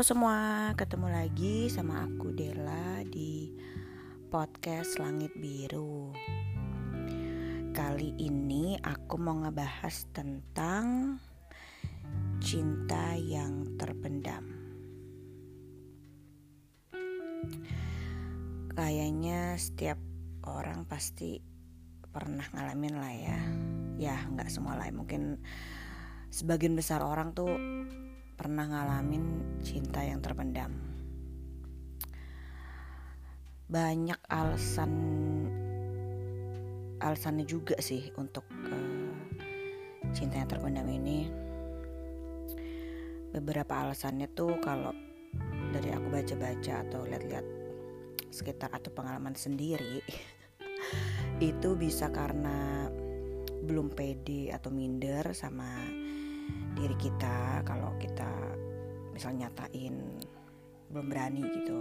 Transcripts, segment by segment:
Semua, ketemu lagi sama aku Della di podcast Langit Biru. Kali ini aku mau ngebahas tentang cinta yang terpendam. Kayaknya setiap orang pasti pernah ngalamin lah ya. Ya, nggak semua lah, mungkin sebagian besar orang tuh pernah ngalamin cinta yang terpendam. Banyak alasan alasannya juga sih untuk uh, cinta yang terpendam ini. Beberapa alasannya tuh kalau dari aku baca-baca atau lihat-lihat sekitar atau pengalaman sendiri itu bisa karena belum pede atau minder sama diri kita kalau kita misal nyatain belum berani gitu.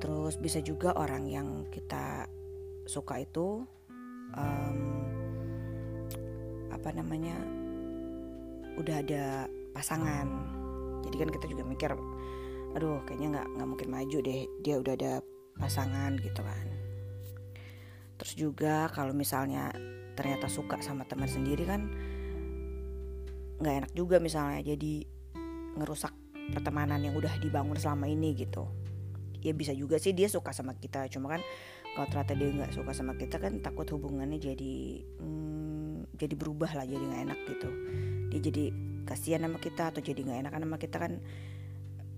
Terus bisa juga orang yang kita suka itu um, apa namanya udah ada pasangan. Jadi kan kita juga mikir aduh kayaknya nggak nggak mungkin maju deh dia udah ada pasangan gitu kan. Terus juga kalau misalnya ternyata suka sama teman sendiri kan nggak enak juga misalnya jadi ngerusak pertemanan yang udah dibangun selama ini gitu. Ya bisa juga sih dia suka sama kita cuma kan kalau ternyata dia nggak suka sama kita kan takut hubungannya jadi hmm, jadi berubah lah jadi nggak enak gitu. Dia jadi kasihan sama kita atau jadi nggak enakan sama kita kan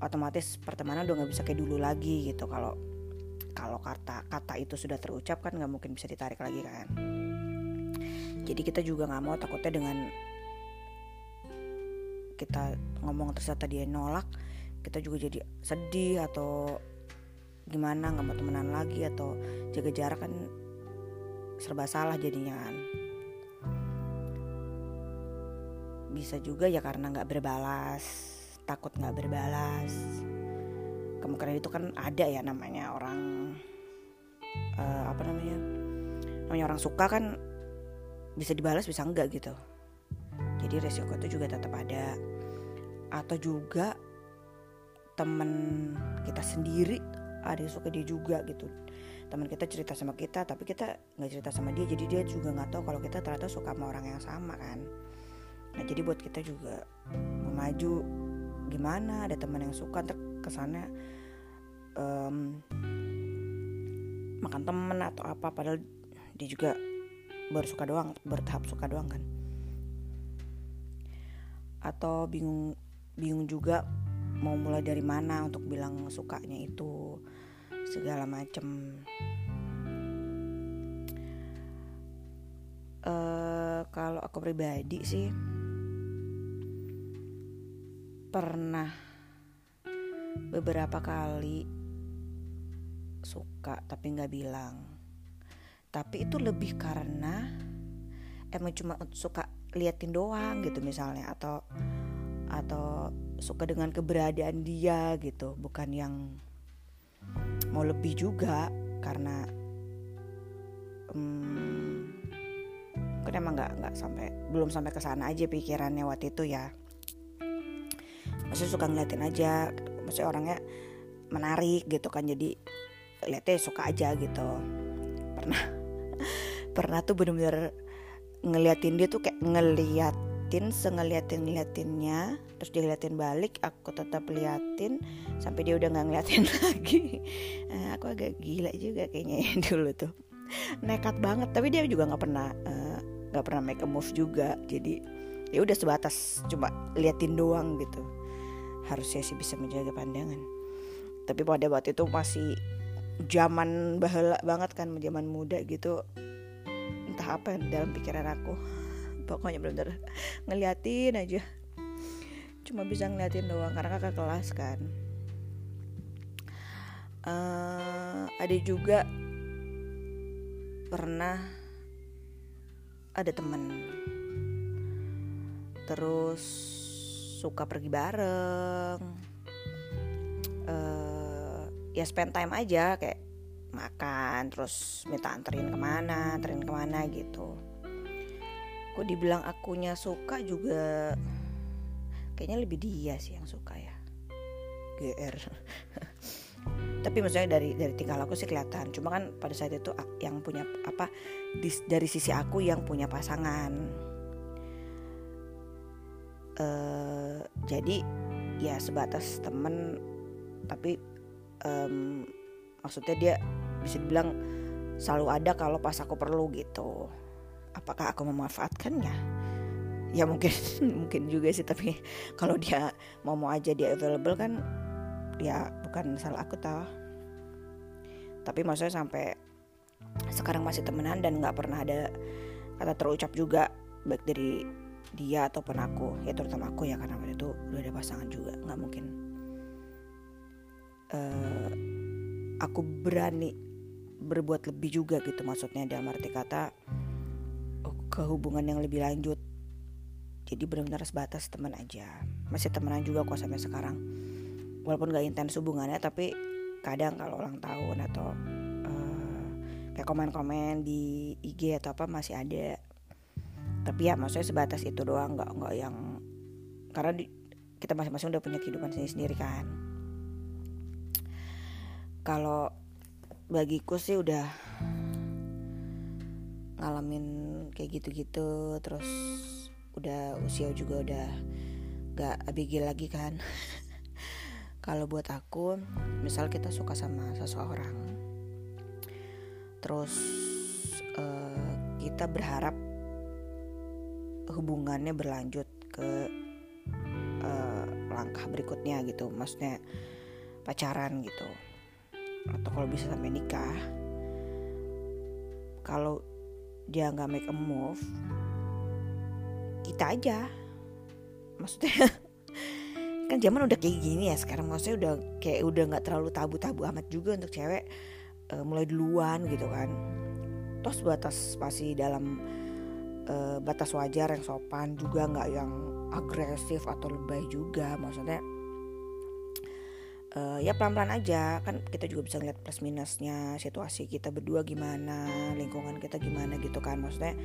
otomatis pertemanan udah nggak bisa kayak dulu lagi gitu. Kalau kalau kata kata itu sudah terucap kan nggak mungkin bisa ditarik lagi kan. Jadi kita juga nggak mau takutnya dengan kita ngomong ternyata dia nolak kita juga jadi sedih atau gimana nggak mau temenan lagi atau jaga jarak kan serba salah jadinya kan. Bisa juga ya karena nggak berbalas takut nggak berbalas. Kemungkinan itu kan ada ya namanya orang uh, apa namanya namanya orang suka kan bisa dibalas bisa enggak gitu. Jadi resiko itu juga tetap ada atau juga temen kita sendiri ada yang suka dia juga gitu. Teman kita cerita sama kita tapi kita nggak cerita sama dia jadi dia juga nggak tahu kalau kita ternyata suka sama orang yang sama kan. Nah jadi buat kita juga maju gimana ada teman yang suka terkesannya um, makan temen atau apa padahal dia juga baru suka doang bertahap suka doang kan. Atau bingung bingung juga mau mulai dari mana untuk bilang sukanya itu segala macem. Uh, kalau aku pribadi sih pernah beberapa kali suka tapi nggak bilang. Tapi itu lebih karena emang cuma suka liatin doang gitu misalnya atau atau suka dengan keberadaan dia gitu. Bukan yang mau lebih juga karena um, kan emang nggak nggak sampai belum sampai ke sana aja pikirannya waktu itu ya. Masih suka ngeliatin aja masih orangnya menarik gitu kan. Jadi lihatnya suka aja gitu. Pernah pernah tuh bener-bener ngeliatin dia tuh kayak ngeliat ngeliatin sengeliatin ngeliatinnya terus dia ngeliatin balik aku tetap liatin sampai dia udah nggak ngeliatin lagi. Nah, aku agak gila juga kayaknya ya dulu tuh. Nekat banget tapi dia juga nggak pernah eh, nggak uh, pernah make a move juga. Jadi ya udah sebatas cuma liatin doang gitu. Harusnya sih bisa menjaga pandangan. Tapi pada waktu itu masih zaman bahala banget kan zaman muda gitu. Entah apa yang dalam pikiran aku pokoknya bener-bener ngeliatin aja. Cuma bisa ngeliatin doang karena kakak kelas kan. Uh, ada juga pernah ada temen. Terus suka pergi bareng. Uh, ya spend time aja kayak makan terus minta anterin ke mana anterin ke mana gitu kok dibilang akunya suka juga kayaknya lebih dia sih yang suka ya. GR tapi maksudnya dari dari tingkah laku sih kelihatan. Cuma kan pada saat itu yang punya apa di, dari sisi aku yang punya pasangan. Uh, jadi ya sebatas temen tapi um, maksudnya dia bisa dibilang selalu ada kalau pas aku perlu gitu apakah aku memanfaatkannya? Ya mungkin mungkin juga sih tapi kalau dia mau mau aja dia available kan ya bukan salah aku tau. Tapi maksudnya sampai sekarang masih temenan dan nggak pernah ada kata terucap juga baik dari dia ataupun aku. Ya terutama aku ya karena waktu itu udah ada pasangan juga nggak mungkin. Uh, aku berani berbuat lebih juga gitu maksudnya dalam arti kata ke hubungan yang lebih lanjut. Jadi benar-benar sebatas teman aja. Masih temenan juga kok sampai sekarang. Walaupun gak intens hubungannya tapi kadang kalau ulang tahun atau uh, kayak komen-komen di IG atau apa masih ada. Tapi ya maksudnya sebatas itu doang nggak nggak yang karena di, kita masing-masing udah punya kehidupan sendiri sendiri kan. Kalau bagiku sih udah ngalamin kayak gitu-gitu terus udah usia juga udah gak abigil lagi kan. Kalau buat aku misal kita suka sama seseorang terus uh, kita berharap hubungannya berlanjut ke uh, langkah berikutnya gitu maksudnya pacaran gitu atau kalau bisa sampai nikah. Kalau dia nggak make a move kita aja. Maksudnya kan zaman udah kayak gini ya sekarang maksudnya udah kayak udah nggak terlalu tabu-tabu amat juga untuk cewek uh, mulai duluan gitu kan. Tos batas masih dalam uh, batas wajar yang sopan juga nggak yang agresif atau lebay juga maksudnya uh, ya pelan-pelan aja. Kan kita juga bisa lihat plus minusnya situasi kita berdua gimana lingkungan kita gimana gitu kan. Maksudnya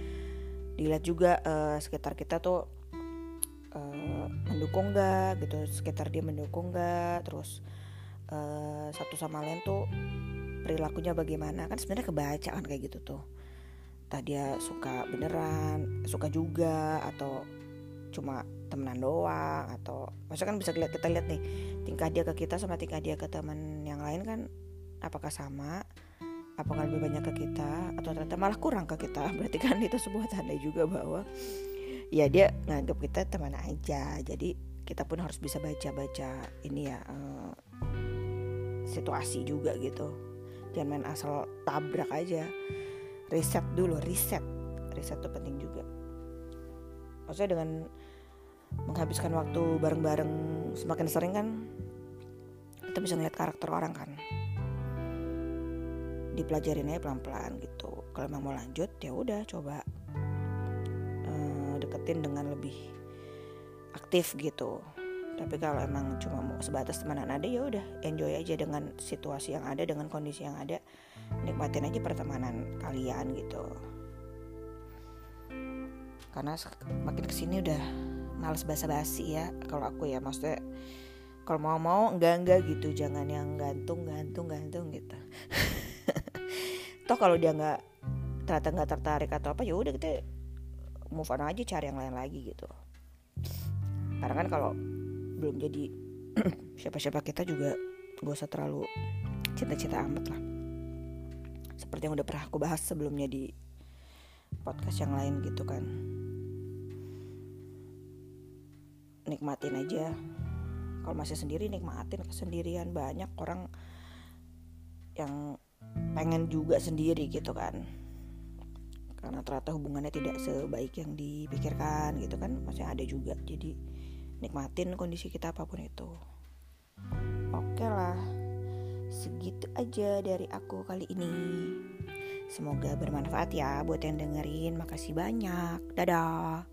dilihat juga uh, sekitar kita tuh uh, mendukung gak gitu. Sekitar dia mendukung gak terus uh, satu sama lain tuh perilakunya bagaimana. Kan sebenarnya kebaca kan kayak gitu tuh. Tadi dia suka beneran suka juga atau cuma temenan doang atau maksudnya kan bisa kita lihat nih tingkah dia ke kita sama tingkah dia ke teman yang lain kan apakah sama? Apakah lebih banyak ke kita? Atau ternyata malah kurang ke kita? Berarti kan itu sebuah tanda juga bahwa ya dia nganggap kita teman aja. Jadi kita pun harus bisa baca-baca ini ya uh, situasi juga gitu. Jangan main asal tabrak aja. Riset dulu riset. Riset itu penting juga. Maksudnya dengan menghabiskan waktu bareng-bareng semakin sering kan kita bisa ngeliat karakter orang kan. Dipelajarin aja pelan-pelan gitu. Kalau emang mau lanjut ya udah coba deketin dengan lebih aktif gitu. Tapi kalau emang cuma mau sebatas temenan ada ya udah enjoy aja dengan situasi yang ada dengan kondisi yang ada. Nikmatin aja pertemanan kalian gitu. Karena makin ke sini udah males basa-basi ya kalau aku ya. Maksudnya kalau mau mau enggak enggak gitu. Jangan yang gantung gantung gantung gitu. Toh kalau dia nggak ternyata nggak tertarik atau apa ya udah kita move on aja cari yang lain lagi gitu. Karena kan kalau belum jadi siapa-siapa kita juga gak usah terlalu cinta-cinta amat lah. Seperti yang udah pernah aku bahas sebelumnya di podcast yang lain gitu kan. Nikmatin aja kalau masih sendiri nikmatin kesendirian. Banyak orang yang pengen juga sendiri gitu kan. Karena ternyata hubungannya tidak sebaik yang dipikirkan gitu kan. Masih ada juga. Jadi nikmatin kondisi kita apa pun itu. Oke lah. Segitu aja dari aku kali ini. Semoga bermanfaat ya buat yang dengerin. Makasih banyak. Dadah